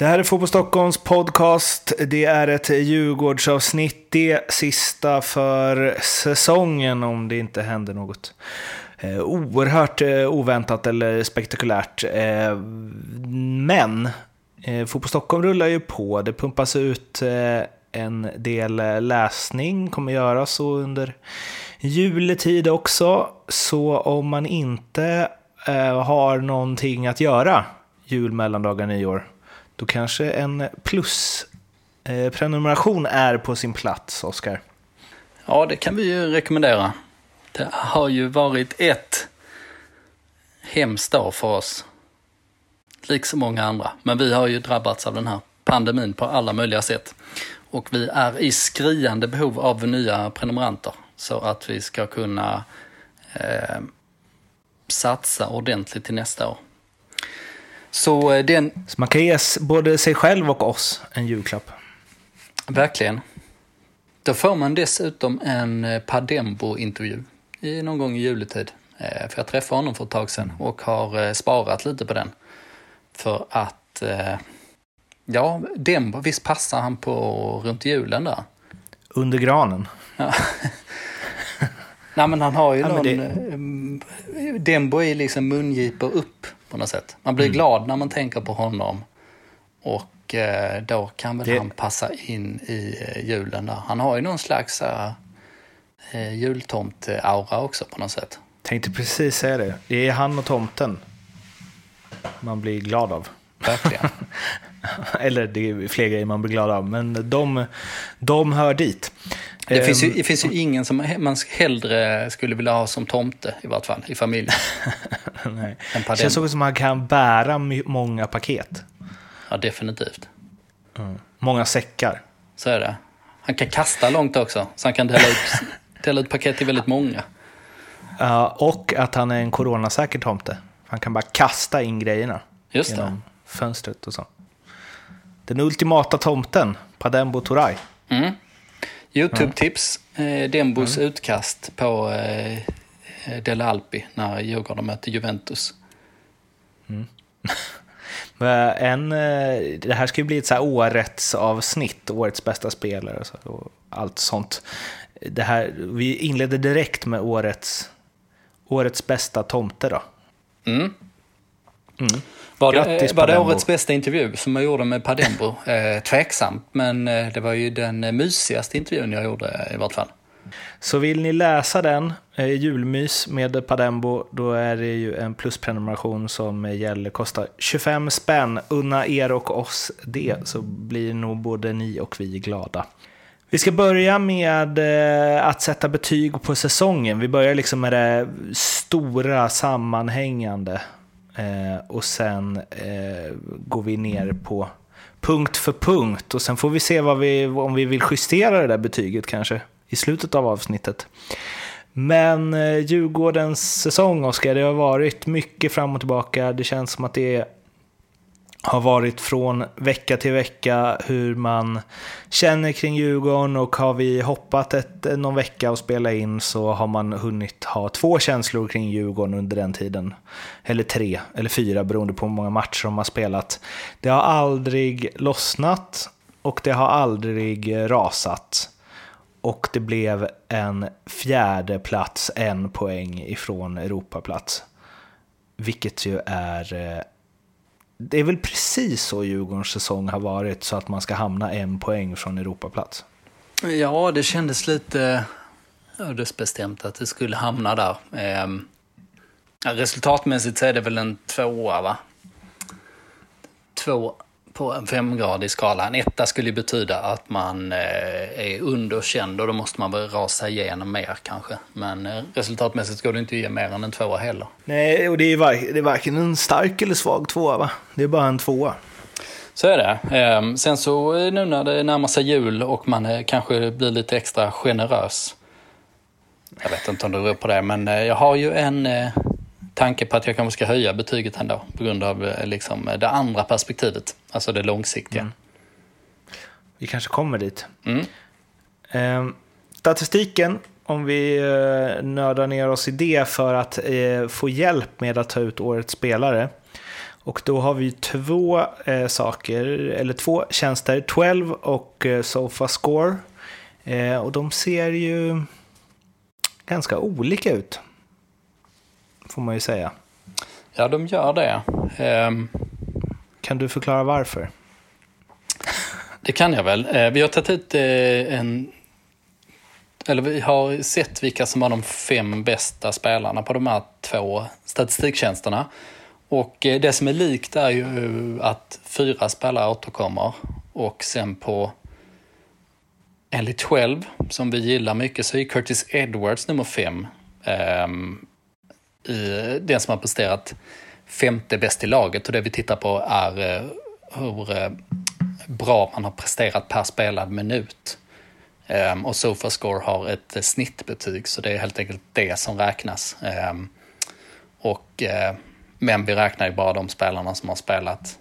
Det här är Fotboll Stockholms podcast. Det är ett Djurgårdsavsnitt. Det sista för säsongen om det inte händer något eh, oerhört eh, oväntat eller spektakulärt. Eh, men Fotboll Stockholm rullar ju på. Det pumpas ut en del läsning, kommer göra så under juletid också. Så om man inte har någonting att göra jul, mellandagar, nyår, då kanske en plusprenumeration eh, är på sin plats, Oskar. Ja, det kan vi ju rekommendera. Det har ju varit ett hemskt år för oss. Liksom många andra. Men vi har ju drabbats av den här pandemin på alla möjliga sätt. Och vi är i skriande behov av nya prenumeranter. Så att vi ska kunna eh, satsa ordentligt till nästa år. Så eh, den... Så man kan ge både sig själv och oss en julklapp. Verkligen. Då får man dessutom en eh, Padembo-intervju någon gång i juletid. Eh, för jag träffade honom för ett tag sedan och har sparat lite på den. För att, ja, Dembo, visst passar han på runt julen där? Under granen? Ja. Nej men han har ju ja, någon... Det... Dembo är liksom mungipor upp på något sätt. Man blir mm. glad när man tänker på honom. Och eh, då kan väl det... han passa in i eh, julen där. Han har ju någon slags eh, jultomt-aura också på något sätt. Tänkte precis säga det. Det är han och tomten man blir glad av. Verkligen. Eller det är fler grejer man blir glad av, men de, de hör dit. Det, finns ju, ehm, det finns ju ingen som man hellre skulle vilja ha som tomte i vart fall i familjen. Nej. Känns också som att han kan bära många paket. Ja, definitivt. Mm. Många säckar. Så är det. Han kan kasta långt också, så han kan dela ut, dela ut paket till väldigt många. Ja, och att han är en coronasäker tomte. Han kan bara kasta in grejerna. Just det. fönstret och så. Den ultimata tomten, Padembo Toray. Mm. Youtube-tips. Eh, Dembos mm. utkast på eh, Dele Alpi när Djurgården möter Juventus. Mm. en, eh, det här ska ju bli ett så här årets avsnitt, årets bästa spelare och allt sånt. Det här, vi inleder direkt med årets, årets bästa tomte då. Mm. Mm. Var det, var det årets bästa intervju som jag gjorde med Padembo? Eh, tveksamt, men eh, det var ju den mysigaste intervjun jag gjorde i vart fall. Så vill ni läsa den, eh, julmys med Padembo, då är det ju en plusprenumeration som gäller, kostar 25 spänn. Unna er och oss det, så blir nog både ni och vi glada. Vi ska börja med eh, att sätta betyg på säsongen. Vi börjar liksom med det stora sammanhängande. Eh, och sen eh, går vi ner på punkt för punkt och sen får vi se vad vi, om vi vill justera det där betyget kanske i slutet av avsnittet. Men eh, Djurgårdens säsong, Oskar, det har varit mycket fram och tillbaka. Det känns som att det är har varit från vecka till vecka hur man känner kring Djurgården och har vi hoppat ett, eh, någon vecka och spela in så har man hunnit ha två känslor kring Djurgården under den tiden. Eller tre, eller fyra beroende på hur många matcher de har spelat. Det har aldrig lossnat och det har aldrig rasat. Och det blev en fjärde plats, en poäng ifrån Europaplats. Vilket ju är eh, det är väl precis så Djurgårdens säsong har varit så att man ska hamna en poäng från Europaplats. Ja, det kändes lite ödesbestämt att det skulle hamna där. Eh, resultatmässigt så är det väl en tvåa, va? Två på en femgradig skala. En etta skulle betyda att man eh, är underkänd och då måste man väl rasa igenom mer kanske. Men eh, resultatmässigt går det inte att ge mer än en tvåa heller. Nej, och det är, var, det är varken en stark eller svag tvåa va? Det är bara en tvåa. Så är det. Ehm, sen så eh, nu när det närmar sig jul och man kanske blir lite extra generös. Jag vet inte om det beror på det, men jag har ju en tanke på att jag kanske ska höja betyget ändå på grund av liksom, det andra perspektivet, alltså det långsiktiga. Mm. Vi kanske kommer dit. Mm. Eh, statistiken, om vi eh, nördar ner oss i det för att eh, få hjälp med att ta ut årets spelare. Och då har vi två eh, saker, eller två tjänster, 12 och eh, Sofascore. Eh, och de ser ju ganska olika ut, får man ju säga. Ja, de gör det. Um, kan du förklara varför? Det kan jag väl. Eh, vi har tagit ut eh, en... Eller vi har sett vilka som var de fem bästa spelarna på de här två statistiktjänsterna. Och eh, det som är likt är ju att fyra spelare återkommer och sen på enligt 12, som vi gillar mycket, så är Curtis Edwards nummer fem. Um, den som har presterat femte bäst i laget och det vi tittar på är eh, hur eh, bra man har presterat per spelad minut. Ehm, och Sofascore har ett eh, snittbetyg så det är helt enkelt det som räknas. Ehm, och, men vi räknar ju bara de spelarna som har spelat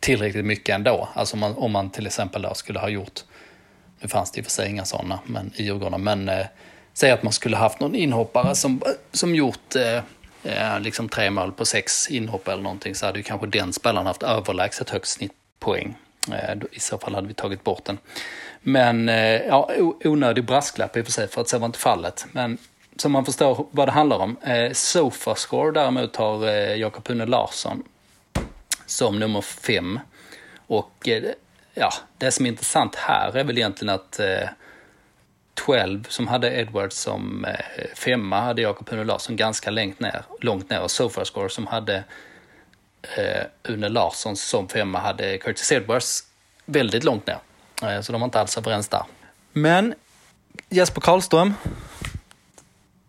tillräckligt mycket ändå. Alltså om man, om man till exempel då skulle ha gjort, nu fanns det i och för sig inga sådana men, i Djurgården, men säg att man skulle haft någon inhoppare som, som gjort eh, Eh, liksom tre mål på sex inhopp eller någonting så hade ju kanske den spelaren haft överlägset högst snittpoäng. Eh, I så fall hade vi tagit bort den. Men eh, ja, onödig brasklapp i och för sig för att så var inte fallet. Men som man förstår vad det handlar om. Eh, Sofascore däremot har eh, Jakob-Une Larsson som nummer fem. Och eh, ja, det som är intressant här är väl egentligen att eh, 12 som hade Edwards som eh, femma hade Jakob Une Larsson ganska långt ner, långt ner och Sofascore som hade eh, Une Larsson som femma hade Curtis Edwards väldigt långt ner. Eh, så de var inte alls överens där. Men Jesper Karlström,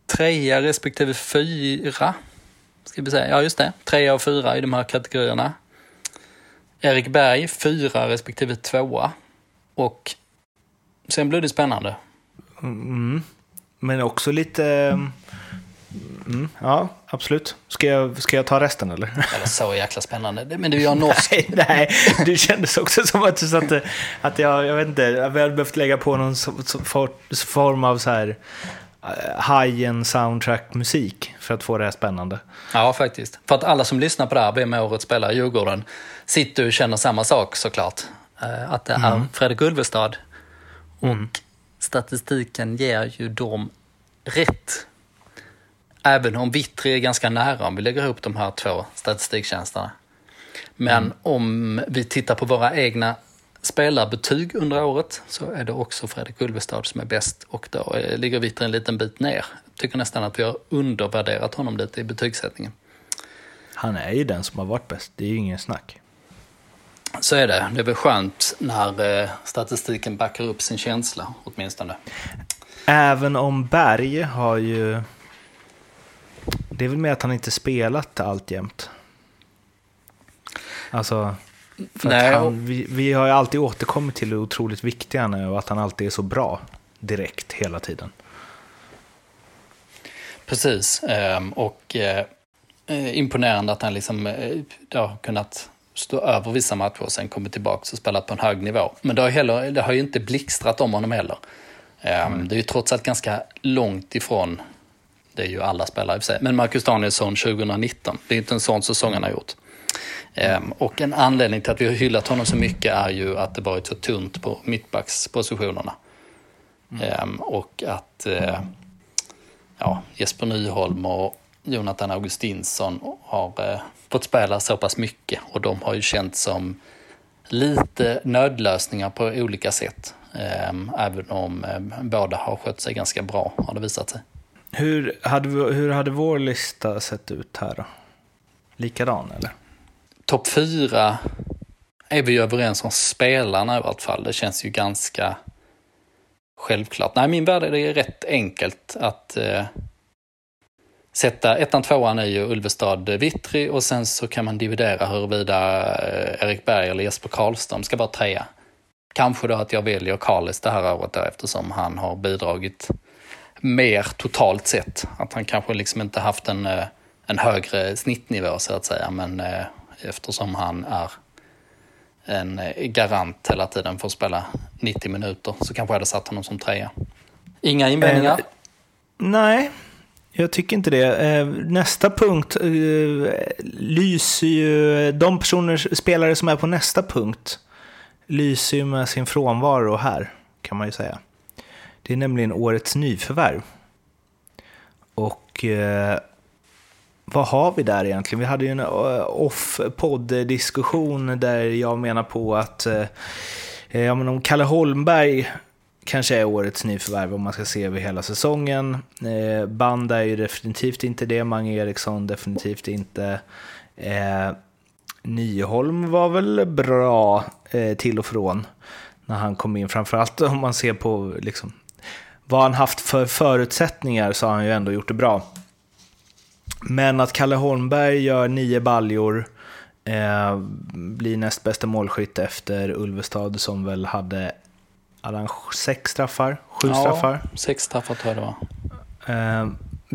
trea respektive fyra, ska vi säga, ja just det, trea och fyra i de här kategorierna. Erik Berg, fyra respektive tvåa. Och sen blev det spännande. Mm. Men också lite... Mm, ja, absolut. Ska jag, ska jag ta resten eller? Eller så jäkla spännande. Men du, jag norsk. nej, nej, det kändes också som att du satte... Att jag, jag vet inte, vi hade behövt lägga på någon form av så här eh, high-end soundtrack-musik för att få det här spännande. Ja, faktiskt. För att alla som lyssnar på det här, vem spelare i Djurgården, sitter och känner samma sak såklart. Eh, att det är mm. Fredrik Ulvestad. Och mm statistiken ger ju dem rätt. Även om Vittri är ganska nära om vi lägger ihop de här två statistiktjänsterna. Men mm. om vi tittar på våra egna spelarbetyg under året så är det också Fredrik Ulvestad som är bäst och då ligger Vittri en liten bit ner. Jag tycker nästan att vi har undervärderat honom lite i betygssättningen. Han är ju den som har varit bäst, det är ju ingen snack. Så är det. Det är väl skönt när eh, statistiken backar upp sin känsla åtminstone. Även om Berg har ju... Det är väl med att han inte spelat alltjämt. Alltså... För Nej, han, vi, vi, har ju alltid återkommit till hur otroligt viktig han är och att han alltid är så bra direkt hela tiden. Precis, ehm, och eh, eh, imponerande att han liksom har kunnat stå över vissa matcher och sen kommit tillbaka och spelat på en hög nivå. Men det har, heller, det har ju inte blixtrat om honom heller. Mm. Det är ju trots allt ganska långt ifrån, det är ju alla spelare i och för sig, men Marcus Danielsson 2019, det är inte en sån säsong han har gjort. Mm. Och en anledning till att vi har hyllat honom så mycket är ju att det varit så tunt på mittbackspositionerna. Mm. Och att eh, ja, Jesper Nyholm och Jonathan Augustinsson har eh, fått spela så pass mycket och de har ju känts som lite nödlösningar på olika sätt. Eh, även om eh, båda har skött sig ganska bra har det visat sig. Hur hade, hur hade vår lista sett ut här då? Likadan eller? Topp fyra är vi ju överens om spelarna i vart fall. Det känns ju ganska självklart. Nej, min värld är det rätt enkelt att eh, sätta ettan, tvåan är ju Ulvestad Vittri och sen så kan man dividera huruvida eh, Erik Berg eller Jesper Karlström ska vara trea. Kanske då att jag väljer Karlis det här året eftersom han har bidragit mer totalt sett. Att han kanske liksom inte haft en, eh, en högre snittnivå så att säga, men eh, eftersom han är en garant hela tiden för att spela 90 minuter så kanske jag hade satt honom som trea. Inga invändningar? Eh, nej, jag tycker inte det. Eh, nästa punkt eh, lyser ju... De personer, spelare som är på nästa punkt lyser ju med sin frånvaro här, kan man ju säga. Det är nämligen årets nyförvärv. Och eh, vad har vi där egentligen? Vi hade ju en eh, off-podd-diskussion där jag menar på att ja, men om Kalle Holmberg kanske är årets nyförvärv om man ska se över hela säsongen. Eh, Banda är ju definitivt inte det, Mange Eriksson definitivt inte. Eh, Nyholm var väl bra eh, till och från när han kom in, framförallt om man ser på liksom, vad han haft för förutsättningar så har han ju ändå gjort det bra. Men att Kalle Holmberg gör nio baljor, eh, blir näst bästa målskytt efter Ulvestad som väl hade hade han sex straffar? Sju ja, straffar? sex straffar tror jag det var. Eh,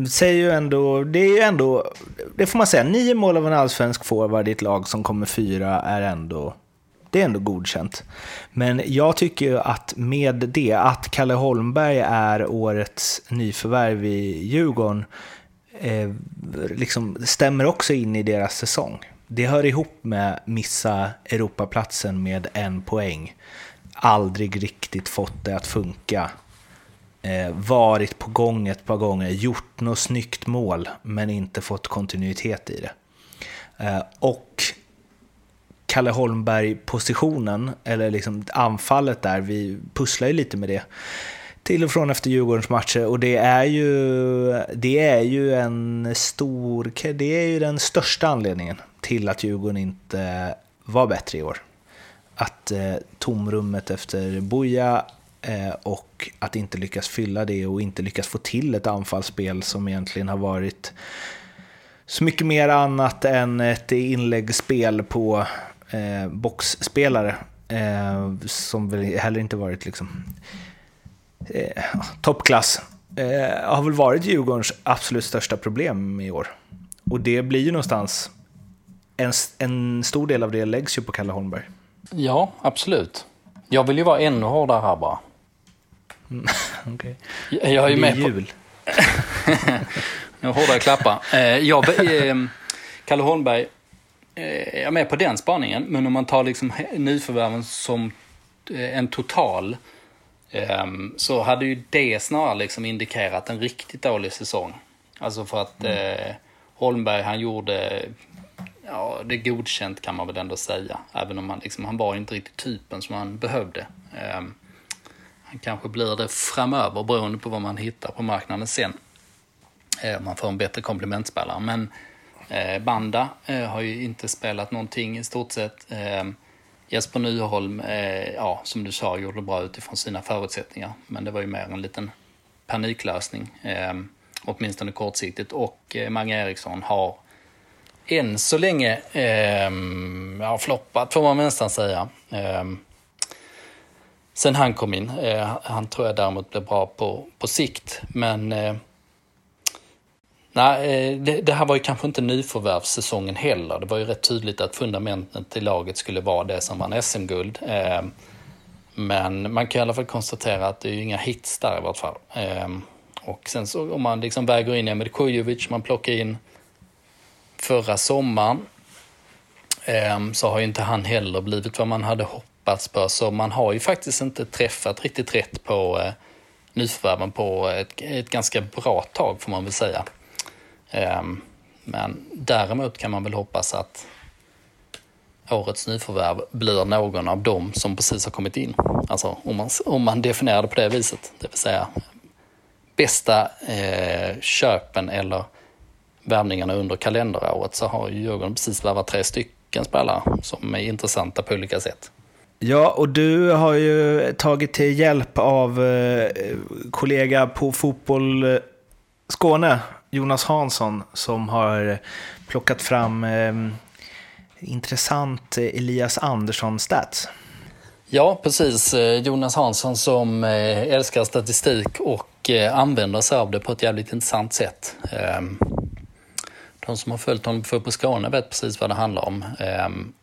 säger ju ändå, det är ju ändå, det får man säga, nio mål av en allsvensk forward i ett lag som kommer fyra är ändå, det är ändå godkänt. Men jag tycker ju att med det, att Kalle Holmberg är årets nyförvärv i Djurgården, eh, liksom stämmer också in i deras säsong. Det hör ihop med missa Europaplatsen med en poäng aldrig riktigt fått det att funka. Eh, varit på gång ett par gånger, gjort något snyggt mål, men inte fått kontinuitet i det. Eh, och Kalle Holmberg-positionen, eller liksom anfallet där, vi pusslar ju lite med det till och från efter Djurgårdens matcher och det är ju, det är ju en stor, det är ju den största anledningen till att Djurgården inte var bättre i år att eh, tomrummet efter Boja eh, och att inte lyckas fylla det och inte lyckas få till ett anfallsspel som egentligen har varit så mycket mer annat än ett inläggsspel på eh, boxspelare. Eh, som väl heller inte varit liksom eh, toppklass. Eh, har väl varit Djurgårdens absolut största problem i år. Och det blir ju någonstans, en, en stor del av det läggs ju på Kalle Holmberg. Ja, absolut. Jag vill ju vara ännu hårdare här bara. Mm, okay. Jag är ju med jul. på... nu hårdare klappa. Eh, jag, eh, Kalle Holmberg, eh, jag är med på den spaningen. Men om man tar liksom nyförvärven som en total så hade ju det snarare liksom indikerat en riktigt dålig säsong. Alltså för att mm. Holmberg han gjorde ja, det är godkänt kan man väl ändå säga. Även om han, liksom, han var inte riktigt typen som han behövde. Um, han kanske blir det framöver beroende på vad man hittar på marknaden sen. Uh, man får en bättre komplementspelare. Men uh, Banda uh, har ju inte spelat någonting i stort sett. Ehm, Jesper Nyholm, eh, ja, som du sa, gjorde bra utifrån sina förutsättningar. Men det var ju mer en liten paniklösning, ehm, åtminstone kortsiktigt. Och Mange Eriksson har än så länge eh, ja, floppat får man nästan säga. Eh, sen han kom in. Eh, han tror jag däremot blev bra på, på sikt. Men eh, nej, eh, det, det, här var ju kanske inte nyförvärvssäsongen heller. Det var ju rätt tydligt att fundamentet i laget skulle vara det som vann SM-guld. Ehm, men man kan i alla fall konstatera att det är ju inga hits där i vart fall. Ehm, och sen så om man liksom väger in Emil Kujovic, man plockar in förra sommaren ehm, så har ju inte han heller blivit vad man hade hoppats på. Så man har ju faktiskt inte träffat riktigt rätt på eh, nyförvärven på ett, ett ganska bra tag får man väl säga. Ehm, men däremot kan man väl hoppas att årets nyförvärv blir någon av dem som precis har kommit in. Alltså om man, om man definierar det på det viset. Det vill säga bästa eh, köpen eller värvningarna under kalenderåret så har Djurgården precis värvat tre stycken spelare som är intressanta på olika sätt. Ja, och du har ju tagit till hjälp av eh, kollega på Fotboll eh, Skåne, Jonas Hansson, som har plockat fram eh, intressant Elias Andersson-stats. Ja, precis. Jonas Hansson som älskar statistik och använder sig av det på ett jävligt intressant sätt. De som har följt honom på Skåne vet precis vad det handlar om. Ehm,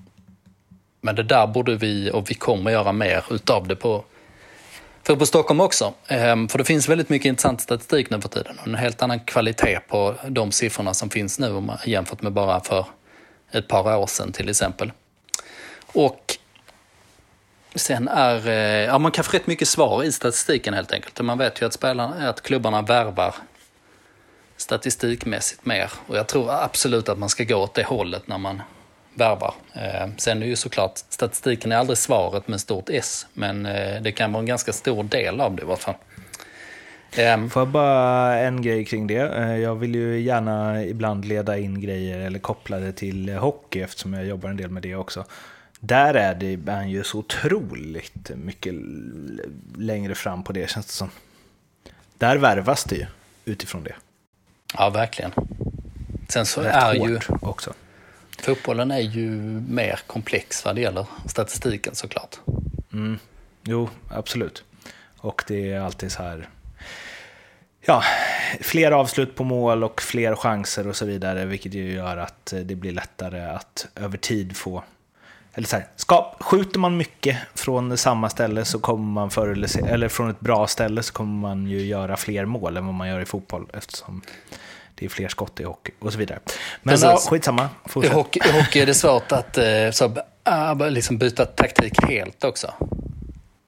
men det där borde vi, och vi kommer göra mer utav det på, För på Stockholm också. Ehm, för det finns väldigt mycket intressant statistik nu för tiden. Och en helt annan kvalitet på de siffrorna som finns nu jämfört med bara för ett par år sedan till exempel. Och sen är, eh, ja man kan få rätt mycket svar i statistiken helt enkelt. Man vet ju att, spelarna, att klubbarna värvar statistikmässigt mer. Och jag tror absolut att man ska gå åt det hållet när man värvar. Eh, sen är ju såklart statistiken är aldrig svaret med stort S, men eh, det kan vara en ganska stor del av det i vart fall. Ehm. Får jag bara en grej kring det? Eh, jag vill ju gärna ibland leda in grejer eller koppla det till hockey eftersom jag jobbar en del med det också. Där är det ju så otroligt mycket längre fram på det känns det som. Där värvas det ju utifrån det. Ja, verkligen. Sen så Rätt är ju också. Fotbollen är ju mer komplex vad det gäller statistiken såklart. Mm. Jo, absolut. Och det är alltid så här ja, fler avslut på mål och fler chanser och så vidare, vilket ju gör att det blir lättare att över tid få... Eller så här, ska, skjuter man mycket från samma ställe så kommer man förr eller, se, eller från ett bra ställe så kommer man ju göra fler mål än vad man gör i fotboll eftersom det är fler skott i hockey och så vidare. Men ja, skitsamma, I hockey, I hockey är det svårt att eh, så, äh, liksom byta taktik helt också.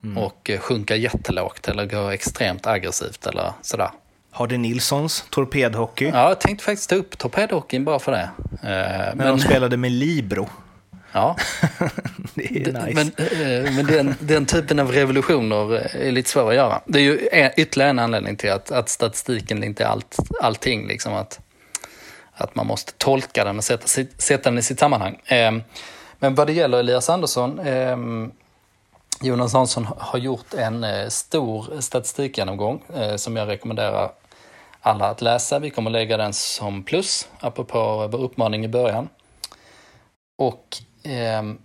Mm. Och eh, sjunka jättelågt eller gå extremt aggressivt eller sådär. Hardy Nilssons torpedhockey. Ja, jag tänkte faktiskt ta upp torpedhockeyn bara för det. Men, men de spelade med Libro. Ja. det är nice. Men, eh, men den, den, typen av revolutioner är lite svåra att göra. Det är ju ytterligare en anledning till att, att statistiken inte är allt, allting. Liksom att, att man måste tolka den och sätta, sätta den i sitt sammanhang. Ehm, men vad det gäller Elias Andersson, ehm, Jonas Hansson har gjort en eh, stor statistikgenomgång eh, som jag rekommenderar alla att läsa. Vi kommer lägga den som plus, apropå vår uppmaning i början. Och Ehm,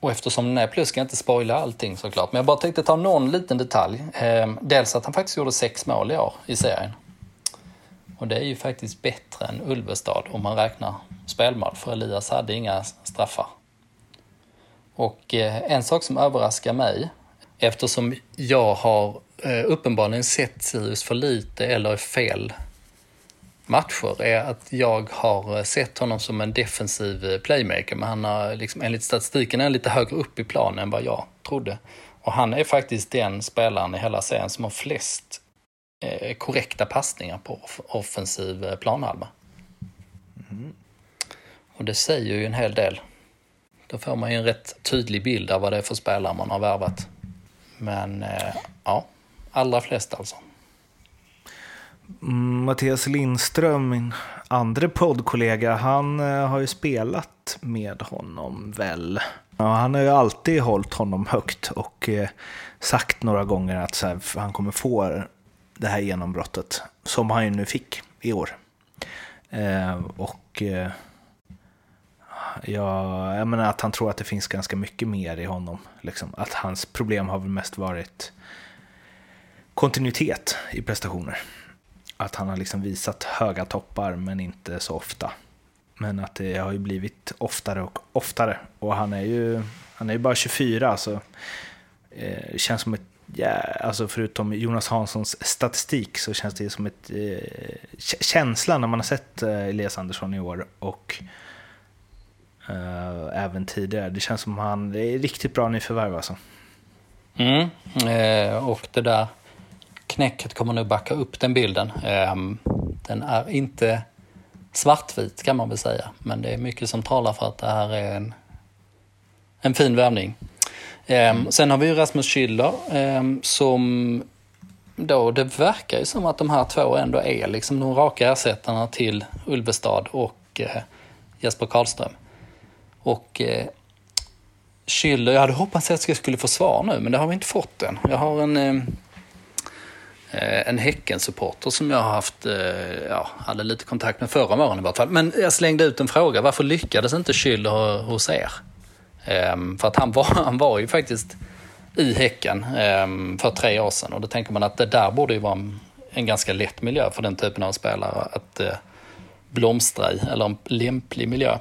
och eftersom den är plus ska jag inte spoila allting såklart. Men jag bara tänkte ta någon liten detalj. Ehm, dels att han faktiskt gjorde sex mål i år i serien. Och det är ju faktiskt bättre än Ulvestad om man räknar spelmål, för Elias hade inga straffar. Och eh, en sak som överraskar mig, eftersom jag har eh, uppenbarligen sett Sirius för lite eller fel matcher är att jag har sett honom som en defensiv playmaker, men han har liksom, enligt statistiken är lite högre upp i planen än vad jag trodde. Och han är faktiskt den spelaren i hela serien som har flest eh, korrekta passningar på offensiv eh, planhalva. Mm. Och det säger ju en hel del. Då får man ju en rätt tydlig bild av vad det är för spelare man har värvat. Men eh, ja, allra flest alltså. Mattias Lindström, min andra poddkollega, han eh, har ju spelat med honom väl. Ja, han har ju alltid hållit honom högt och eh, sagt några gånger att här, han kommer få det här genombrottet, som han ju nu fick i år. Eh, och eh, ja, jag menar att han tror att det finns ganska mycket mer i honom. Liksom. Att hans problem har väl mest varit kontinuitet i prestationer att han har liksom visat höga toppar men inte så ofta. Men att det har ju blivit oftare och oftare. Och han är ju, han är ju bara 24 så eh, känns som ett Yeah, alltså förutom Jonas Hanssons statistik så känns det som ett eh, känsla när man har sett eh, Elias Andersson i år och eh, även tidigare. Det känns som han det är riktigt bra nyförvärv alltså. Mm, eh, och det där knäcket kommer nog backa upp den bilden. Ehm, den är inte svartvit kan man väl säga, men det är mycket som talar för att det här är en, en fin värvning. Ehm, mm. Sen har vi ju Rasmus Schüller ehm, som då, det verkar ju som att de här två ändå är liksom de raka ersättarna till Ulvestad och eh, Jesper Karlström. Och eh, Schüller, jag hade hoppats att jag skulle få svar nu, men det har vi inte fått än. Jag har en Eh, en Häcken-supporter som jag har haft, eh, ja, hade lite kontakt med förra morgonen i vart fall. Men jag slängde ut en fråga, varför lyckades inte Schüller hos er? Ehm, för att han var, han var ju faktiskt i Häcken ehm, för tre år sedan och då tänker man att det där borde ju vara en, en ganska lätt miljö för den typen av spelare att eh, blomstra i, eller en lämplig miljö.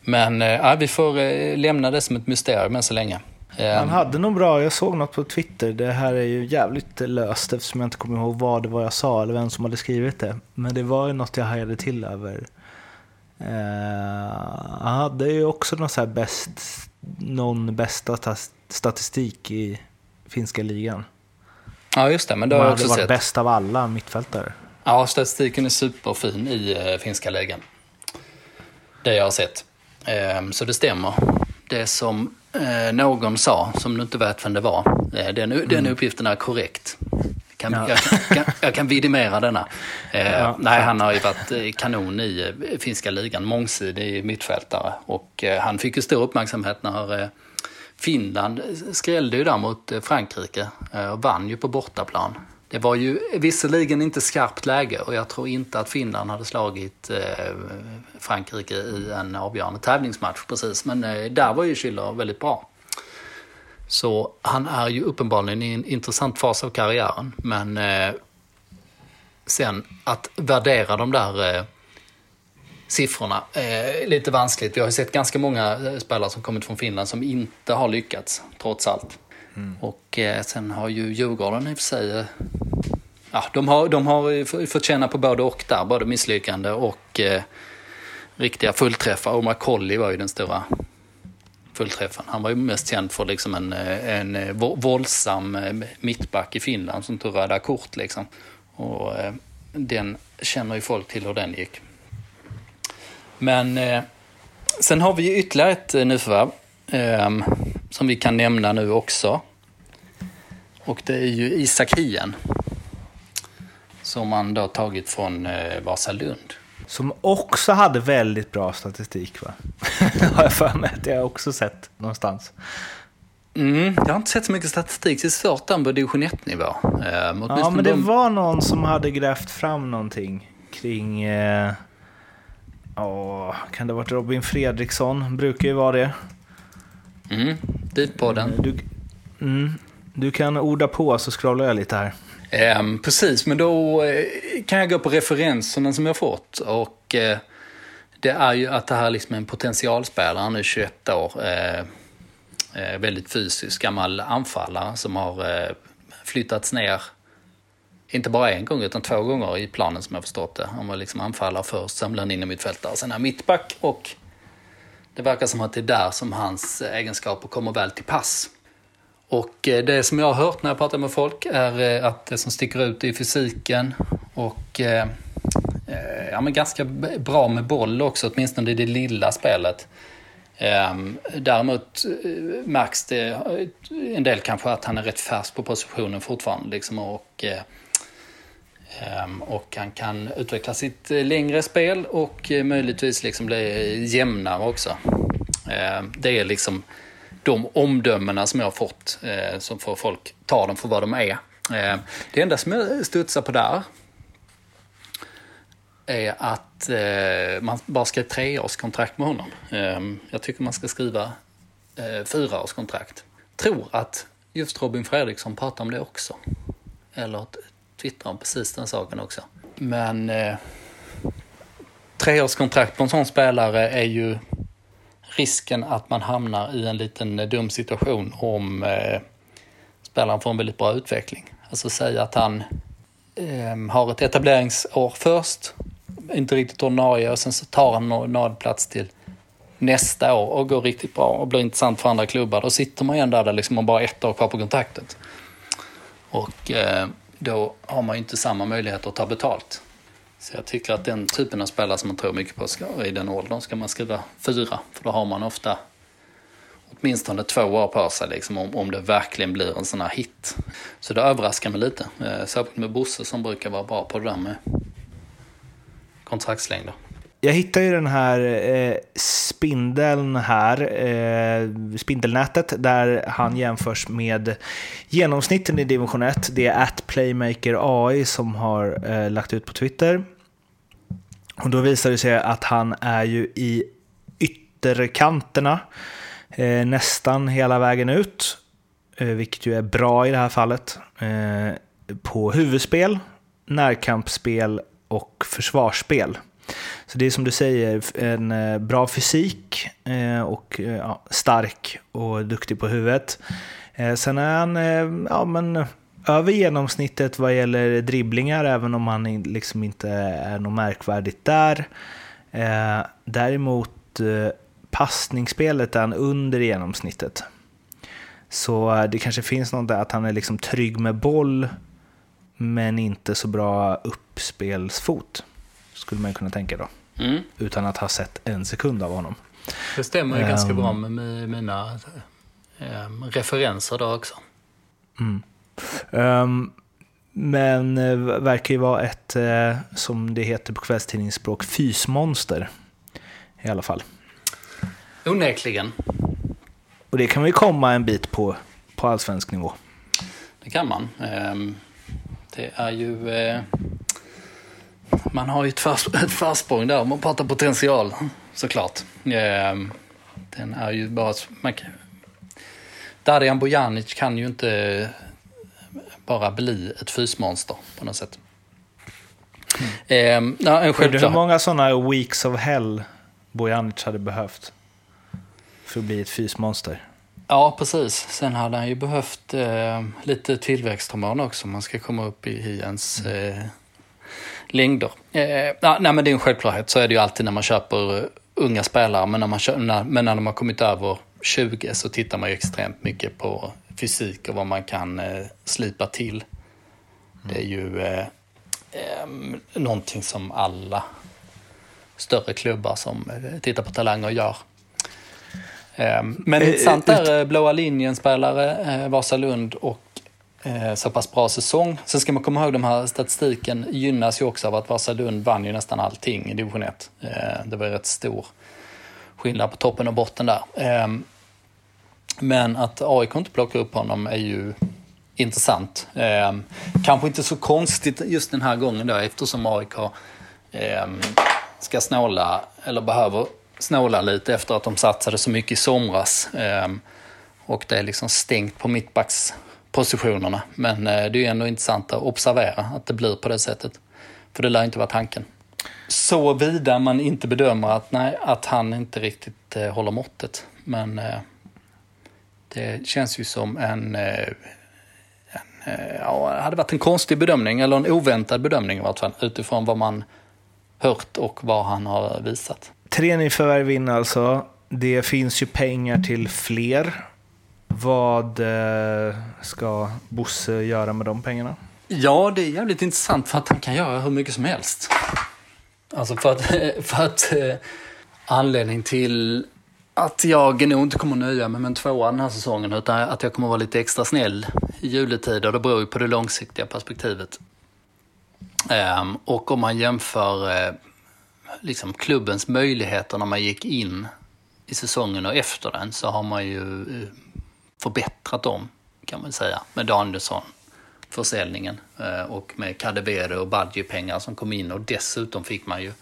Men eh, ja, vi får lämna det som ett mysterium än så länge. Han Um, hade nog bra, jag såg något på Twitter, det här är ju jävligt löst eftersom jag inte kommer ihåg vad det var jag sa eller vem som hade skrivit det. Men det var ju något jag hajade till över. Eh, han hade ju också någon, så här bäst, någon bästa statistik i finska ligan. ja, just det, men det har Han jag hade också varit sett. bäst av alla mittfältare. Ja, statistiken är superfin i eh, finska ligan. Det jag har sett. Ehm, så det stämmer. Det som eh, någon sa, som du inte vet vem det var, eh, den, den uppgiften är korrekt. Kan, Ja. jag, kan, jag kan vidimera denna. Eh, Ja, nej, han har ju varit eh, kanon i eh, finska ligan, mångsidig mittfältare. Och han fick ju stor uppmärksamhet när Finland skrällde ju där mot Frankrike och vann ju på bortaplan. Det var ju visserligen inte skarpt läge och jag tror inte att Finland hade slagit eh, Frankrike i en avgörande tävlingsmatch precis. Men eh, där var ju Schiller väldigt bra. Så han är ju uppenbarligen i en intressant fas av karriären. Men eh, sen att värdera de där eh, siffrorna är lite vanskligt. Vi har ju sett ganska många eh, spelare som kommit från Finland som inte har lyckats, trots allt. Mm. Och eh, sen har ju Djurgården i och för sig... Eh, ja, de har, de har fått känna på både och där, både misslyckande och eh, riktiga fullträffar. Och McCauley var ju den stora fullträffen. Han var ju mest känd för liksom en, eh, en eh, våldsam mittback i Finland som tog röda kort. Liksom. Och eh, den känner ju folk till hur den gick. Men eh, sen har vi ju ytterligare ett nyförvärv eh, som vi kan nämna nu också. Och det är ju Isak Hien. Som man då tagit från eh, Vasalund. Som också hade väldigt bra statistik va? har jag för mig att jag också sett någonstans. Mm, jag har inte sett så mycket statistik. Det är svårt där på division 1-nivå. Eh, Ja, men det de- var någon som hade grävt fram någonting kring... Eh, åh, kan det ha varit Robin Fredriksson? Brukar ju vara det. Mm, dit på den. Du, mm, du kan orda på så scrollar jag lite här. Ehm, precis, men då eh, kan jag gå på referenserna som jag fått. Och eh, det är ju att det här liksom är en potentialspelare, han är 21 år. Eh, eh, väldigt fysisk, gammal anfallare som har eh, flyttats ner, inte bara en gång utan två gånger i planen som jag förstått det. Han var liksom anfallare först, sen blev han in i mittfältare, sen är mittback och det verkar som att det är där som hans egenskaper kommer väl till pass. Och eh, det som jag har hört när jag pratar med folk är eh, att det som sticker ut är fysiken och eh, eh, ja, men ganska bra med boll också, åtminstone i det lilla spelet. Ehm, däremot märks det en del kanske att han är rätt färsk på positionen fortfarande. Liksom, och, eh, Ehm, och han kan utveckla sitt eh, längre spel och eh, möjligtvis liksom bli jämnare också. Ehm, det är liksom de omdömena som jag har fått, eh, som får folk ta dem för vad de är. Ehm, det enda som jag studsar på där är att man bara ska ett treårskontrakt med honom. Jag tycker man ska skriva fyraårskontrakt. Tror att just Robin Fredriksson pratar om det också. Eller t- twittrar om precis den saken också. Men eh, treårskontrakt på en sån spelare är ju risken att man hamnar i en liten eh, dum situation om eh, spelaren får en väldigt bra utveckling. Alltså säga att han eh, har ett etableringsår först, inte riktigt ordinarie och sen så tar han en ordinarie plats till nästa år och går riktigt bra och blir intressant för andra klubbar. Då sitter man ju ändå där liksom har bara ett år kvar på kontraktet. Och eh, då har man ju inte samma möjlighet att ta betalt. Så jag tycker att den typen av spelare som man tror mycket på ska, i den åldern ska man skriva fyra. För då har man ofta åtminstone två år på sig liksom, om, om det verkligen blir en sån här hit. Så det överraskar mig lite. Eh, särskilt med Bosse som brukar vara bra på det där med kontraktslängder. Jag hittade ju den här eh, spindeln här, eh, spindelnätet, där han jämförs med genomsnitten i division 1. Det är att Playmaker AI som har eh, lagt ut på Twitter. Och då visar det sig att han är ju i ytterkanterna eh, nästan hela vägen ut, eh, vilket ju är bra i det här fallet. Eh, på huvudspel, närkampsspel och försvarsspel. Så det är som du säger, en eh, bra fysik eh, och eh, ja, stark och duktig på huvudet. Sen är han ja, men, över genomsnittet vad gäller dribblingar, även om han liksom inte är något märkvärdigt där. Däremot passningsspelet är han under genomsnittet. Så det kanske finns något där att han är liksom trygg med boll, men inte så bra uppspelsfot. Skulle man kunna tänka då. Mm. Utan att ha sett en sekund av honom. Det stämmer ju um, ganska bra med mina um, referenser då också. Mm. Um, men uh, verkar ju vara ett, uh, som det heter på kvällstidningsspråk, fysmonster. I alla fall. Onekligen. Och det kan vi komma en bit på, på allsvensk nivå. Det kan man. Det är ju... Man har ju ett, förs ett försprång där om man pratar potential såklart. Ehm, den är ju bara... Man kan, Darijan Bojanic kan ju inte bara bli ett fysmonster på något sätt. Mm. Eh, ja, en självklar... Hur många sådana weeks of hell Bojanic hade behövt för att bli ett fysmonster? Ja, precis. Sen hade han ju behövt eh, lite tillväxthormon också. Man ska komma upp i, ens eh, längder. Eh, nej, men det är en självklarhet. Så är det ju alltid när man köper eh, unga spelare. Men när, man, när, men när de har kommit över 20 så tittar man ju extremt mycket på fysik och vad man kan eh, slipa till. Det är ju eh, eh, någonting som alla större klubbar som eh, tittar på talanger gör. Eh, men intressant är blåa linjen-spelare, Vasalund och eh, Eh, så pass bra säsong. Sen ska man komma ihåg, de här statistiken gynnas ju också av att Vasalund vann ju nästan allting i division 1. Eh, det var ju rätt stor skillnad på toppen och botten där. Ehm, men att AIK inte plockar upp honom är ju intressant. Ehm, kanske inte så konstigt just den här gången då eftersom AIK ehm, ska snåla, eller behöver snåla lite efter att de satsade så mycket i somras. Och det är liksom stängt på mittbacks positionerna. Men eh, det är ändå intressant att observera att det blir på det sättet. För det lär inte vara tanken. Såvida man inte bedömer att, nej, att han inte riktigt eh, håller måttet. Men eh, det känns ju som en, eh, en eh, ja, det hade varit en konstig bedömning, eller en oväntad bedömning i vart fall, utifrån vad man hört och vad han har visat. Tre nyförvärv in alltså. Det finns ju pengar till fler vad eh, ska Bosse göra med de pengarna? Ja, det är jävligt intressant för att han kan göra hur mycket som helst. Alltså för att, för att eh, anledning till att jag nog inte kommer nöja mig med en tvåa den här säsongen utan att jag kommer vara lite extra snäll i juletider. Det beror ju på det långsiktiga perspektivet. Ehm, och om man jämför eh, liksom klubbens möjligheter när man gick in i säsongen och efter den så har man ju förbättrat dem kan man säga med Danielsson försäljningen eh, och med Kadewere och Badji-pengar som kom in och dessutom fick man ju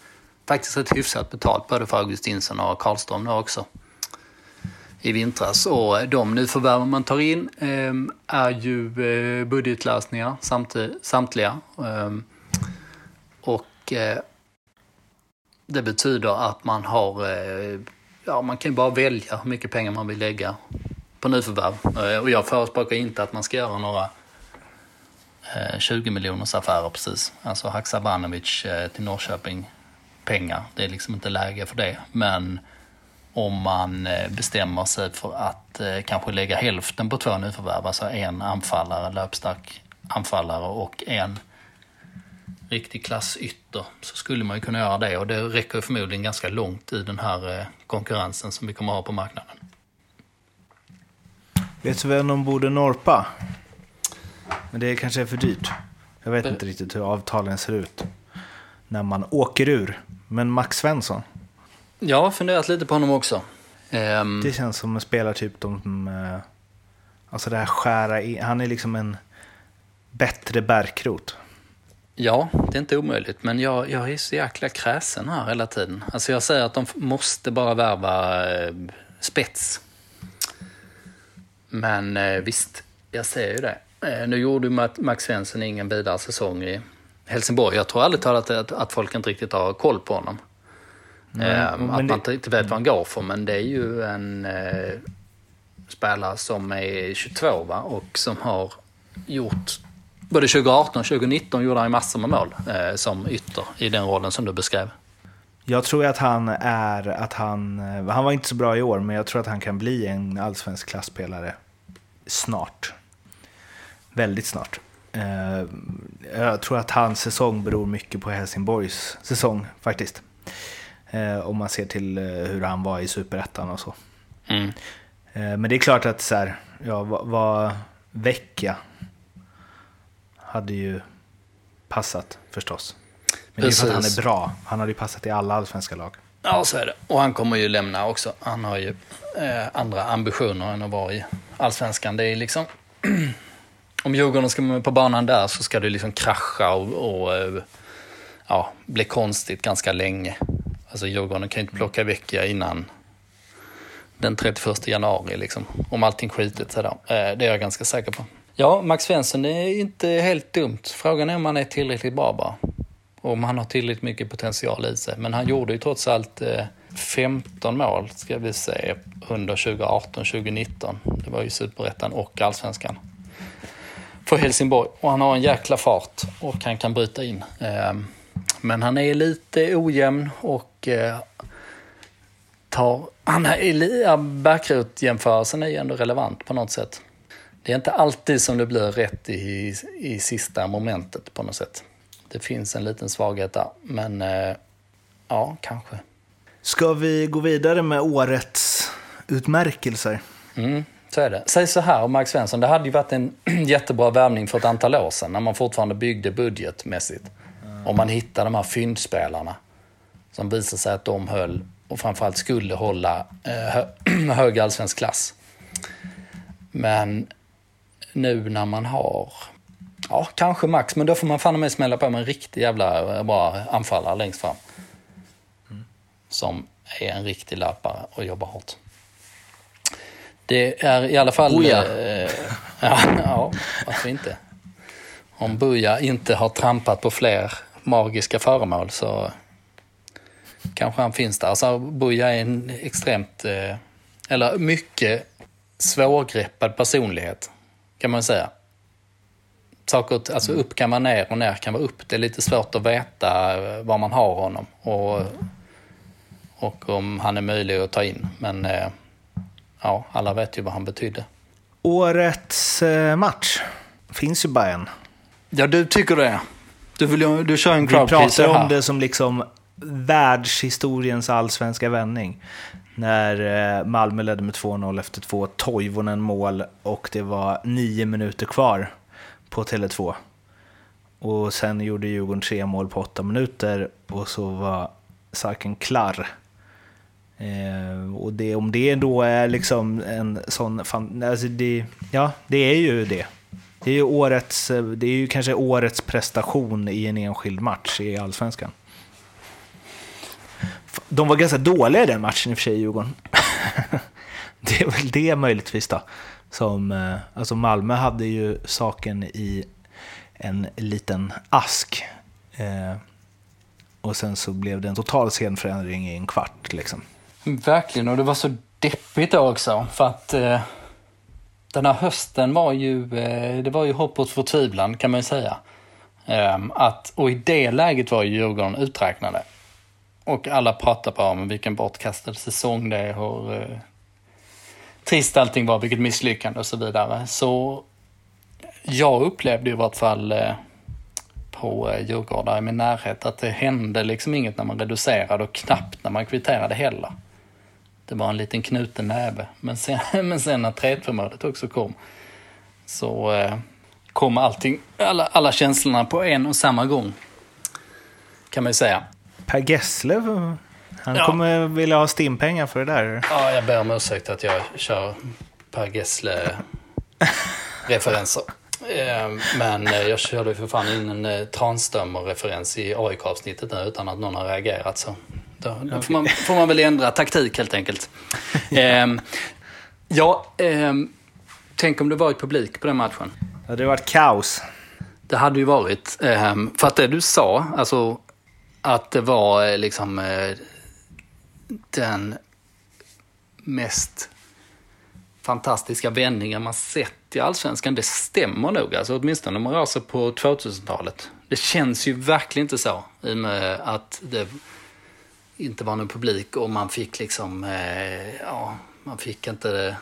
faktiskt ett hyfsat betalt både för Augustinsson och Karlström nu också i vintras. Och de nyförvärven man tar in eh, är ju eh, budgetlösningar samtliga. Och det betyder att man har, ja man kan ju bara välja hur mycket pengar man vill lägga på nyförvärv. Eh, och jag förespråkar inte att man ska göra några eh, 20 miljoners affärer precis. Alltså Haksabanovic eh, till Norrköping pengar. Det är liksom inte läge för det. Men om man bestämmer sig för att kanske lägga hälften på två nyförvärv, alltså en anfallare, löpstark anfallare och en riktig klassytter så skulle man ju kunna göra det och det räcker förmodligen ganska långt i den här konkurrensen som vi kommer att ha på marknaden. Vet du vem de borde norpa? Men det kanske är för dyrt. Jag vet inte riktigt hur avtalen ser ut när man åker ur. Men Max Svensson? Jag har funderat lite på honom också. Um... Det känns som en spelartyp de... Eh, alltså det här skära in. Han är liksom en bättre bärkrot. Ja, det är inte omöjligt. Men jag, jag är så jäkla kräsen här hela tiden. Alltså jag säger att de måste bara värva eh, spets. Men eh, visst, jag ser ju det. Eh, nu gjorde Max Svensson ingen vidare säsong i Helsingborg. Jag tror aldrig talat att, att folk inte riktigt har koll på honom. Mm, att man inte vet vad han går för, men det är ju en eh, spelare som är 22 va? och som har gjort Både 2018 och 2019 gjorde han massor med mål eh, som ytter i den rollen som du beskrev. Jag tror att han är, att han, eh, han var inte så bra i år, men jag tror att han kan bli en allsvensk klassspelare snart. Väldigt snart. Eh, jag tror att hans säsong beror mycket på Helsingborgs säsong faktiskt. Eh, om man ser till hur han var i superettan och så. Mm. Men det är klart att så här, ja, vad, vad Vecchia hade ju passat förstås. Men Precis. det är för att han är bra. Han hade ju passat i alla allsvenska lag. Ja, så är det. Och han kommer ju lämna också. Han har ju eh, andra ambitioner än att vara i allsvenskan. Det är liksom... om Djurgården ska med på banan där så ska det liksom krascha och, och eh, ja, bli konstigt ganska länge. Alltså Djurgården kan ju inte plocka vecka innan den 31 januari liksom. Om allting skitit sig då. Eh, det är jag ganska säker på. Ja, Max Svensson det är inte helt dumt. Frågan är om han är tillräckligt bra bara. Om han har tillräckligt mycket potential i sig. Men han gjorde ju trots allt eh, 15 mål, ska vi se, under 2018-2019. Det var ju superettan och allsvenskan. För Helsingborg. Och han har en jäkla fart och han kan bryta in. Ehm, men han är lite ojämn och eh, tar... Han är, Backrot-jämförelsen är ju ändå relevant på något sätt det är inte alltid som det blir rätt i, i sista momentet på något sätt. Det finns en liten svaghet där, men eh, ja, kanske. Ska vi gå vidare med årets utmärkelser? Mm, så är det. Säg så här om Mark Svensson, det hade ju varit en jättebra värvning för ett antal år sedan när man fortfarande byggde budgetmässigt. Om man hittade de här fyndspelarna som visade sig att de höll och framförallt skulle hålla eh, hög allsvensk klass. Men nu när man har, ja kanske max, men då får man fan med smälla på med en riktig jävla bra anfallare längst fram. Mm. Som är en riktig löpare och jobbar hårt. Det är i alla fall... Buja. Eh, ja, ja, varför inte? Om Buja inte har trampat på fler magiska föremål så kanske han finns där. Alltså, Buja är en extremt, eh, eller mycket svårgreppad personlighet kan man säga. Saker, alltså upp kan vara ner och ner kan vara upp. Det är lite svårt att veta var man har honom och, och om han är möjlig att ta in. Men eh, ja, alla vet ju vad han betydde. Årets eh, match finns ju bara en. Ja, du tycker det. Du, vill, du kör en crowd Vi pratar om det som liksom världshistoriens allsvenska vändning när eh, Malmö ledde med 2-0 efter två Toivonen mål och det var nio minuter kvar på Tele2. Och sen gjorde Djurgården tre mål på åtta minuter och så var saken klar. Eh, och det, om det då är liksom en sån... Alltså det, ja, det är ju det. Det är ju, årets, det är ju kanske årets prestation i en enskild match i Allsvenskan. De var ganska dåliga i den matchen i och för sig, Djurgården. det är väl det möjligtvis då. Som, eh, alltså Malmö hade ju saken i en liten ask. Eh, och sen så blev det en total scenförändring i en kvart. Liksom. Verkligen, och det var så deppigt också. För att eh, den här hösten var ju, eh, det var ju hopp och förtvivlan kan man ju säga. Ehm, att, och i det läget var ju Djurgården uträknade. Och alla pratar bara om vilken bortkastad säsong det är, hur trist allting var, vilket misslyckande och så vidare. Så jag upplevde i vart fall eh, på eh, Djurgårdar i min närhet att det hände liksom inget när man reducerade och knappt när man kvitterade heller. Det var en liten knuten näve. Men sen, men sen när 3-2 målet också kom så eh, kom allting, alla, alla känslorna på en och samma gång. Kan man ju säga. Per Gessle, han ja. kommer vilja ha stimpengar för det där. Ja, jag ber om ursäkt att jag kör Per Gessle-referenser. Eh, men eh, jag körde för fan in en eh, Tranströmer-referens i AIK-avsnittet nu utan att någon har reagerat. Så då, då får, man, får man väl ändra taktik helt enkelt. Ehm, ja, ehm, tänk om det varit publik på den matchen. Det hade varit kaos. Det hade ju varit. Ehm, för att det du sa, alltså att det var eh, liksom den mest fantastiska vändningen man sett i Allsvenskan. Det stämmer nog, alltså, åtminstone om man rör sig på 2000-talet. Det känns ju verkligen inte så, i och med att det inte var någon publik och man fick liksom, eh, ja, man fick inte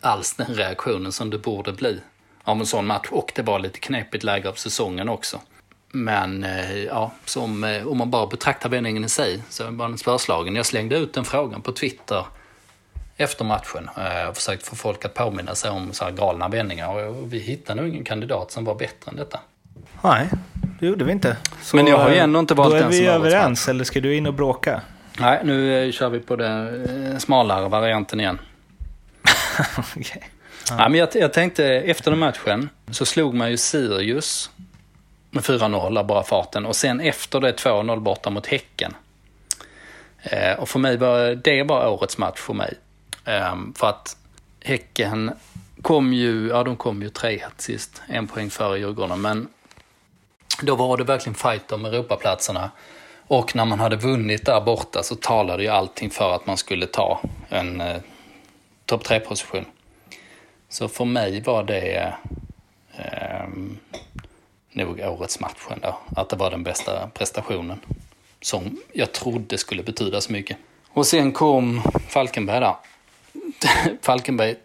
alls den reaktionen som det borde bli av en sån match. Och det var lite knepigt läge av säsongen också. Men eh, ja, som, eh, om man bara betraktar vändningen i sig så var den spörslagen. Jag slängde ut den frågan på Twitter efter matchen eh, och försökt få folk att påminna sig om så här galna vändningar. Och vi hittade nog ingen kandidat som var bättre än detta. Nej, det gjorde vi inte. Så, Men jag har ju ändå inte valt den som Då är vi överens, eller ska du in och bråka? Nej, nu kör vi på den smalare varianten igen. okay. ja. ja. men jag, jag tänkte efter den matchen så slog man ju Sirius med 4-0 av bara farten och sen efter det 2-0 borta mot Häcken. Eh, och för mig var det var årets match för mig. Eh, för att Häcken kom ju, ja de kom ju 3-1 sist, en poäng före Djurgården, men då var det verkligen fight om Europaplatserna. Och när man hade vunnit där borta så talade ju allting för att man skulle ta en eh, topp 3-position. Så för mig var det eh, nog årets match ändå. Att det var den bästa prestationen. Som jag trodde skulle betyda så mycket. Och sen kom Falkenberg där. Falkenberg,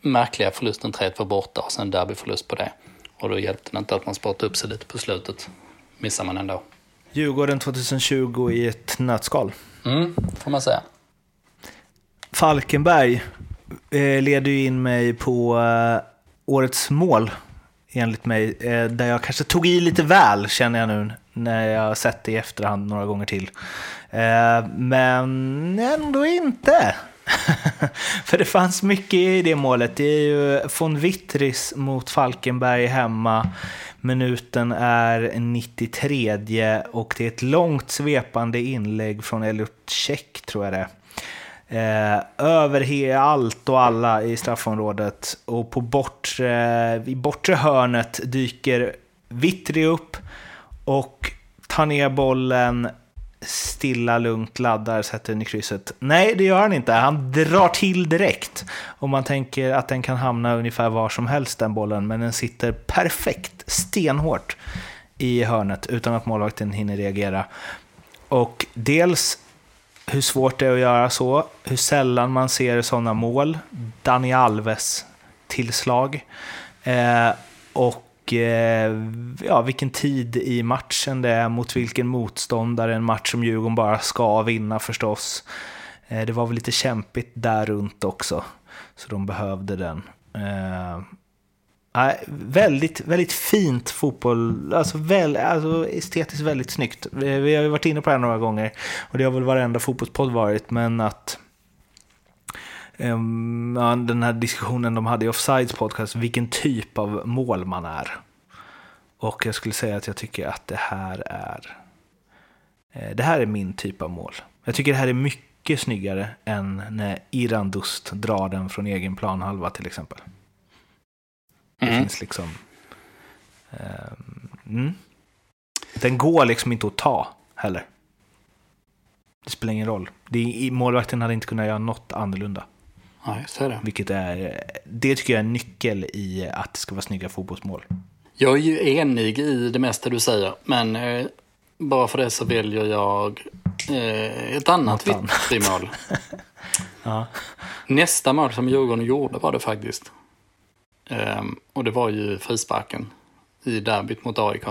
märkliga förlusten 3-1 var borta och sen derbyförlust på det. Och då hjälpte det inte att man sparade upp sig lite på slutet. Missar man ändå. Djurgården 2020 i ett nötskal. Mm, får man säga. Falkenberg eh, leder ju in mig på eh, årets mål enligt mig. Eh, där jag kanske tog i lite väl, känner jag nu, när jag har sett det i efterhand några gånger till. Eh, men ändå inte. För det fanns mycket i det målet. Det är ju von Wittris mot Falkenberg hemma. Minuten är 93 och det är ett långt svepande inlägg från Elliot Check, tror jag det är. Eh, över allt och alla i straffområdet. Och på bortre, i bortre hörnet dyker Vittri upp och tar ner bollen, stilla, lugnt, laddar, sätter den i krysset. Nej, det gör han inte. Han drar till direkt. Och man tänker att den kan hamna ungefär var som helst, den bollen. Men den sitter perfekt, stenhårt i hörnet utan att målvakten hinner reagera. Och dels hur svårt det är att göra så, hur sällan man ser sådana mål. Dani Alves tillslag. Eh, och eh, ja, vilken tid i matchen det är, mot vilken motståndare. En match som Djurgården bara ska vinna förstås. Eh, det var väl lite kämpigt där runt också, så de behövde den. Eh, Ja, väldigt, väldigt fint fotboll. Alltså, väl, alltså estetiskt väldigt snyggt. Vi har ju varit inne på det här några gånger och det har väl varenda fotbollspodd varit, men att um, ja, den här diskussionen de hade i Offsides podcast, vilken typ av mål man är. Och jag skulle säga att jag tycker att det här är eh, det här är min typ av mål. Jag tycker det här är mycket snyggare än när Irandust drar den från egen planhalva till exempel. Det mm. finns liksom... Um, mm. Den går liksom inte att ta heller. Det spelar ingen roll. Det, målvakten hade inte kunnat göra något annorlunda. Ja, just det. Vilket är, det tycker jag är en nyckel i att det ska vara snygga fotbollsmål. Jag är ju enig i det mesta du säger, men eh, bara för det så väljer jag eh, ett annat Vittry-mål. ja. Nästa mål som Djurgården gjorde var det faktiskt. Um, och det var ju frisparken i derbyt mot AIK.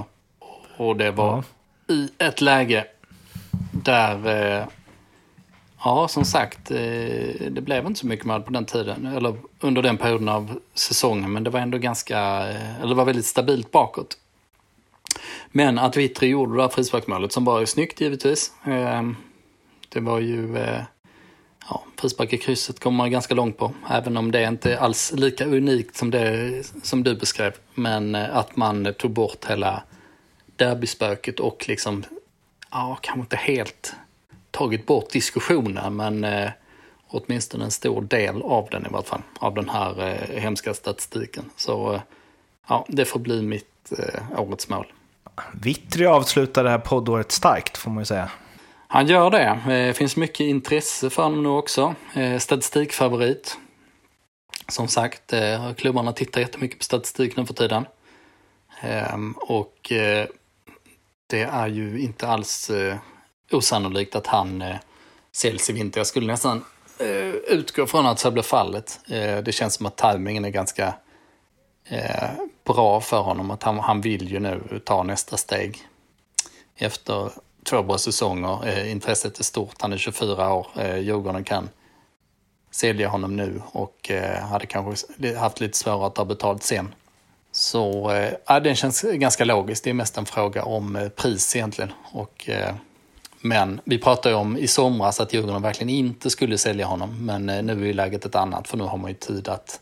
Och det var ja. i ett läge där, uh, ja som sagt, uh, det blev inte så mycket mål på den tiden. Eller under den perioden av säsongen. Men det var ändå ganska, uh, eller det var väldigt stabilt bakåt. Men att Vittry gjorde det där frisparksmålet som var snyggt givetvis. Ehm, det var ju ja, frispark i krysset kommer man ganska långt på. Även om det inte är alls lika unikt som det som du beskrev. Men eh, att man tog bort hela derbyspöket och liksom, ja, kanske inte helt tagit bort diskussionen, men eh, åtminstone en stor del av den i vart fall. Av den här eh, hemska statistiken. Så eh, ja, det får bli mitt eh, årets mål. Vittry avslutar det här poddåret starkt, får man ju säga. Han gör det. Det finns mycket intresse för honom nu också. Eh, statistikfavorit. Som sagt, eh, klubbarna tittar jättemycket på statistik nu för tiden. Ehm, och det är ju inte alls osannolikt att han säljs i vinter. Jag skulle nästan utgå från att så blir fallet. Det känns som att tajmingen är ganska bra för honom. Att han, han vill ju nu ta nästa steg efter två bra säsonger. Eh, intresset är stort. Han är 24 år. Eh, Djurgården kan sälja honom nu och eh, hade kanske haft lite svårare att ta betalt sen. Så ja, den känns ganska logisk. Det är mest en fråga om pris egentligen. Och, men vi pratade ju om i somras att Djurgården verkligen inte skulle sälja honom. Men nu är läget ett annat för nu har man ju tid att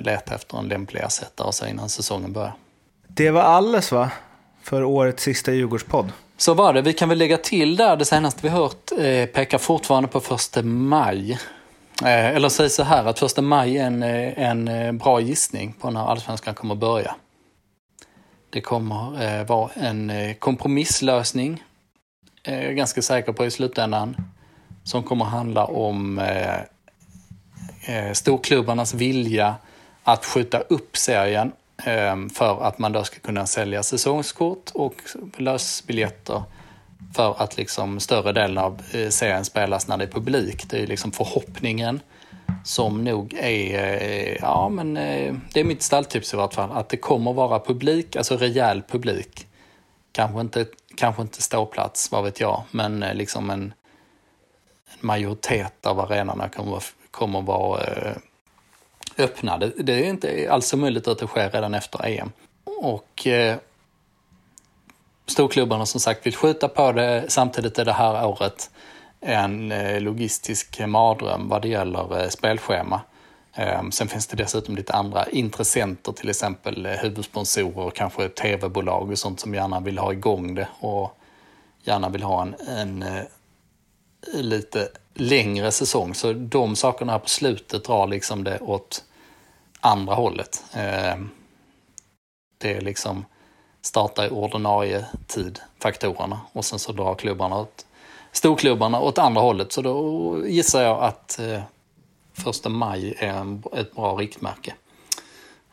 leta efter en lämplig ersättare innan säsongen börjar. Det var alles va? För årets sista Djurgårdspodd. Så var det. Vi kan väl lägga till där, det senaste vi hört eh, pekar fortfarande på första maj. Eh, eller säg så här att första maj är en, eh, en eh, bra gissning på när allsvenskan kommer börja. Det kommer eh, vara en eh, kompromisslösning, eh, jag är ganska säker på i slutändan, som kommer handla om eh, storklubbarnas vilja att skjuta upp serien Ehm, för att man då ska kunna sälja säsongskort och lösbiljetter för att liksom större delen av eh, serien spelas när det är publik. Det är liksom förhoppningen som nog är, eh, ja men eh, det är mitt stalltips i vart fall, att det kommer vara publik, alltså rejäl publik. Kanske inte, kanske inte ståplats, vad vet jag, men liksom en majoritet av arenorna kommer, kommer vara öppna. Det, det är inte alls möjligt att det sker redan efter EM. Och eh, storklubbarna som sagt vill skjuta på det. Samtidigt är det här året en eh, logistisk mardröm vad det gäller eh, spelschema. Ehm, sen finns det dessutom lite andra intressenter, till exempel huvudsponsorer huvudsponsorer, kanske tv-bolag och sånt som gärna vill ha igång det och gärna vill ha en, en eh, lite längre säsong. Så de sakerna här på slutet drar liksom det åt andra hållet. Eh, det är liksom starta i ordinarie tid, faktorerna. Och sen så drar klubbarna åt, storklubbarna åt andra hållet. Så då gissar jag att eh, första maj är en, ett bra riktmärke.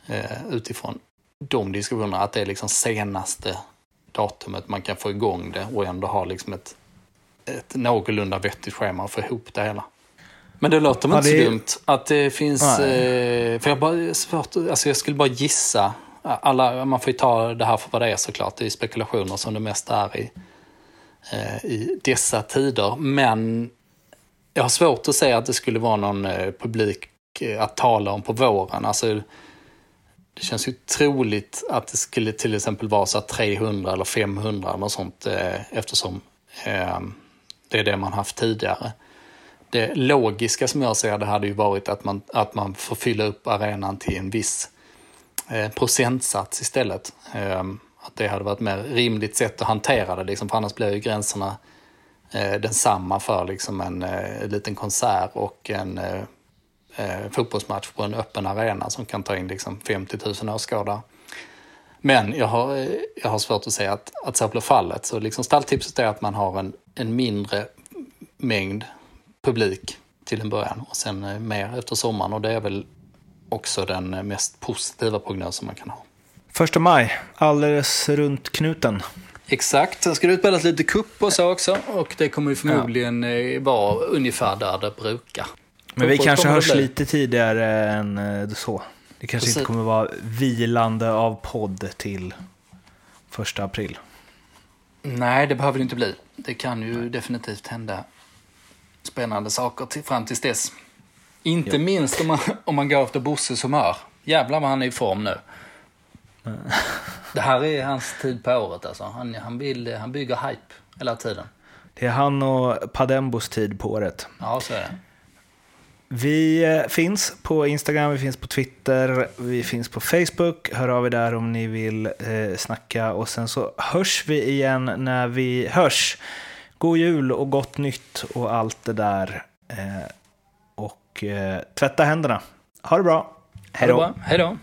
Eh, utifrån de diskussionerna, att det är liksom senaste datumet man kan få igång det och ändå ha liksom ett ett någorlunda vettigt schema få ihop det hela. Men det låter ja, inte det... så dumt att det finns... Eh, för jag, bara, svårt, alltså jag skulle bara gissa. Alla, man får ju ta det här för vad det är såklart. Det är spekulationer som det mesta är i, eh, i dessa tider. Men jag har svårt att säga att det skulle vara någon eh, publik eh, att tala om på våren. Alltså, det känns ju troligt att det skulle till exempel vara så 300 eller 500 eller något sånt eh, eftersom eh, det är det man haft tidigare. Det logiska som jag ser det hade ju varit att man, att man får fylla upp arenan till en viss eh, procentsats istället. Eh, att det hade varit ett mer rimligt sätt att hantera det, liksom, för annars blir ju gränserna eh, densamma för liksom en eh, liten konsert och en eh, eh, fotbollsmatch på en öppen arena som kan ta in liksom 50 000 åskådare. Men jag har, eh, jag har svårt att säga att, att så blir fallet. Så liksom stalltipset är att man har en, en mindre mängd publik till en början och sen eh, mer efter sommaren. Och det är väl också den mest positiva prognosen man kan ha. Första maj, alldeles runt knuten. Exakt, sen ska det utbildas lite kupp och så också och det kommer ju förmodligen ja. vara ungefär där det brukar. Men vi kanske hörs lite tidigare än så. Det kanske Precis. inte kommer vara vilande av podd till första april. Nej, det behöver det inte bli. Det kan ju definitivt hända spännande saker till, fram tills dess. Inte ja. minst om man, om man går efter Bosses humör. Jävlar vad han är i form nu. det här är hans tid på året alltså. Han, han, vill, han bygger hype hela tiden. Det är han och Padembos tid på året. Ja, så är det. Vi eh, finns på Instagram, vi finns på Twitter, vi finns på Facebook. Hör av er där om ni vill eh, snacka. Och sen så hörs vi igen när vi hörs. God jul och gott nytt och allt det där. Eh, och eh, tvätta händerna. Ha det bra. Hej då.